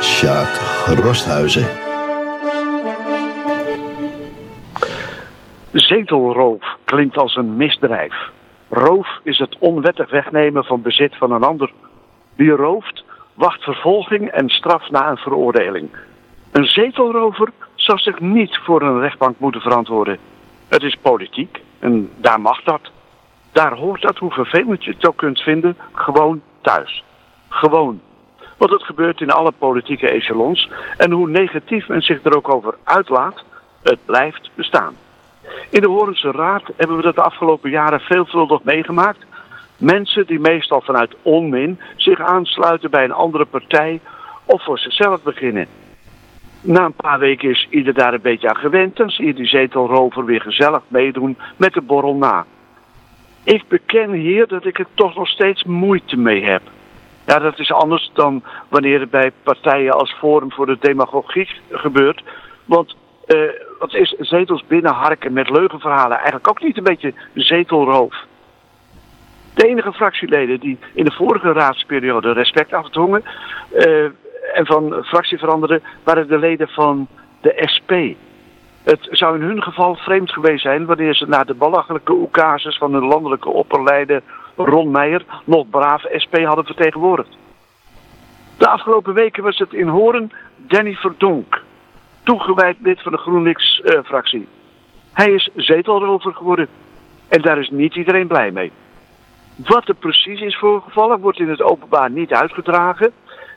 Sjaak Rosthuizen. Zetelroof klinkt als een misdrijf. Roof is het onwettig wegnemen van bezit van een ander. Wie rooft, wacht vervolging en straf na een veroordeling. Een zetelrover zou zich niet voor een rechtbank moeten verantwoorden. Het is politiek en daar mag dat. Daar hoort dat, hoe vervelend je het ook kunt vinden, gewoon thuis. Gewoon. Want het gebeurt in alle politieke echelons en hoe negatief men zich er ook over uitlaat, het blijft bestaan. In de Horense Raad hebben we dat de afgelopen jaren veelvuldig meegemaakt. Mensen die meestal vanuit onmin zich aansluiten bij een andere partij of voor zichzelf beginnen. Na een paar weken is ieder daar een beetje aan gewend. Dan zie je die zetelrover weer gezellig meedoen met de borrel na. Ik beken hier dat ik er toch nog steeds moeite mee heb. Ja, dat is anders dan wanneer het bij partijen als Forum voor de Demagogie gebeurt. Want uh, wat is zetels binnenharken met leugenverhalen eigenlijk ook niet een beetje zetelroof? De enige fractieleden die in de vorige raadsperiode respect afdwongen uh, en van fractie veranderden, waren de leden van de SP. Het zou in hun geval vreemd geweest zijn wanneer ze na de belachelijke oekases van hun landelijke opperleider Ron Meijer nog braaf SP hadden vertegenwoordigd. De afgelopen weken was het in Horen Danny Verdonk, toegewijd lid van de GroenLinks-fractie. Hij is zetelrover geworden en daar is niet iedereen blij mee. Wat er precies is voorgevallen wordt in het openbaar niet uitgedragen.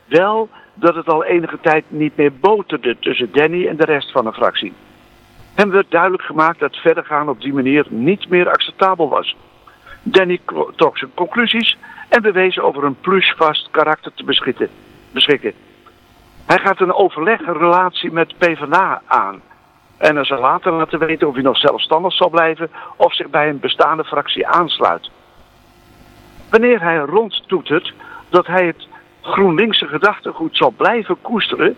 Wel dat het al enige tijd niet meer boterde tussen Danny en de rest van de fractie. Hem werd duidelijk gemaakt dat verder gaan op die manier niet meer acceptabel was. Danny trok zijn conclusies en bewees over een plusvast karakter te beschikken. Hij gaat een overlegrelatie met PvdA aan. En hij zal later laten weten of hij nog zelfstandig zal blijven of zich bij een bestaande fractie aansluit. Wanneer hij rondtoetert dat hij het GroenLinkse gedachtegoed zal blijven koesteren,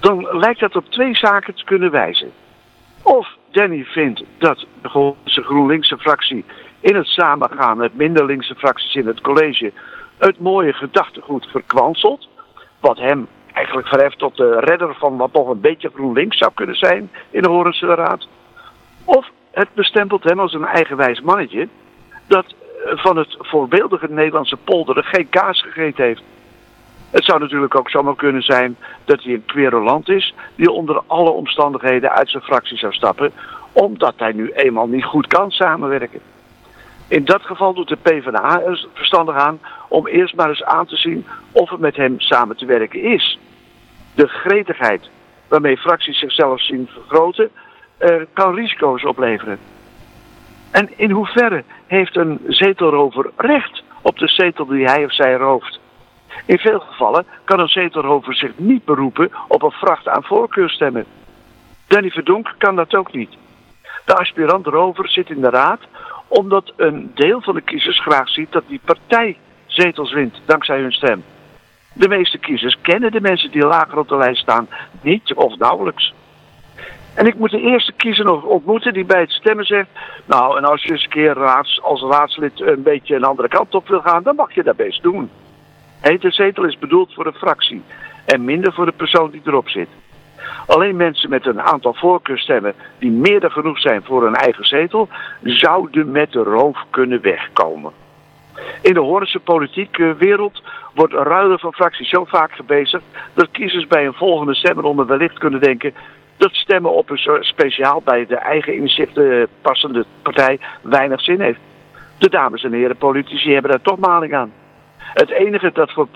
dan lijkt dat op twee zaken te kunnen wijzen. Of Danny vindt dat de GroenLinkse fractie in het samengaan met minder linkse fracties in het college het mooie gedachtegoed verkwanselt, wat hem eigenlijk verheft tot de redder van wat toch een beetje GroenLinks zou kunnen zijn in de Horense Raad. Of het bestempelt hem als een eigenwijs mannetje dat van het voorbeeldige Nederlandse polderen geen kaas gegeten heeft. Het zou natuurlijk ook zomaar kunnen zijn dat hij een querulant is die onder alle omstandigheden uit zijn fractie zou stappen, omdat hij nu eenmaal niet goed kan samenwerken. In dat geval doet de PvdA er verstandig aan om eerst maar eens aan te zien of het met hem samen te werken is. De gretigheid waarmee fracties zichzelf zien vergroten, uh, kan risico's opleveren. En in hoeverre heeft een zetelrover recht op de zetel die hij of zij rooft? In veel gevallen kan een zetelrover zich niet beroepen op een vracht aan voorkeurstemmen. Danny Verdonk kan dat ook niet. De aspirant rover zit in de raad omdat een deel van de kiezers graag ziet dat die partij zetels wint dankzij hun stem. De meeste kiezers kennen de mensen die lager op de lijst staan niet of nauwelijks. En ik moet de eerste kiezer nog ontmoeten die bij het stemmen zegt... nou, en als je eens een keer als raadslid een beetje een andere kant op wil gaan... dan mag je dat best doen. De zetel is bedoeld voor een fractie en minder voor de persoon die erop zit. Alleen mensen met een aantal voorkeurstemmen die meer dan genoeg zijn voor een eigen zetel, zouden met de roof kunnen wegkomen. In de Horense politieke wereld wordt ruilen van fracties zo vaak gebezigd dat kiezers bij een volgende stemronde wellicht kunnen denken dat stemmen op een speciaal bij de eigen inzichten passende partij weinig zin heeft. De dames en heren politici hebben daar toch maling aan. Het enige dat voor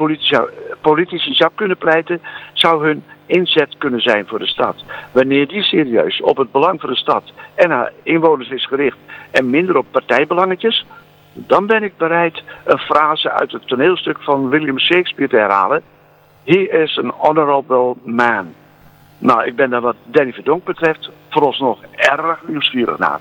politici, zou kunnen pleiten, zou hun inzet kunnen zijn voor de stad. Wanneer die serieus op het belang van de stad en haar inwoners is gericht en minder op partijbelangetjes, dan ben ik bereid een frase uit het toneelstuk van William Shakespeare te herhalen. He is an honorable man. Nou, ik ben daar wat Danny Verdonk betreft vooralsnog erg nieuwsgierig naar.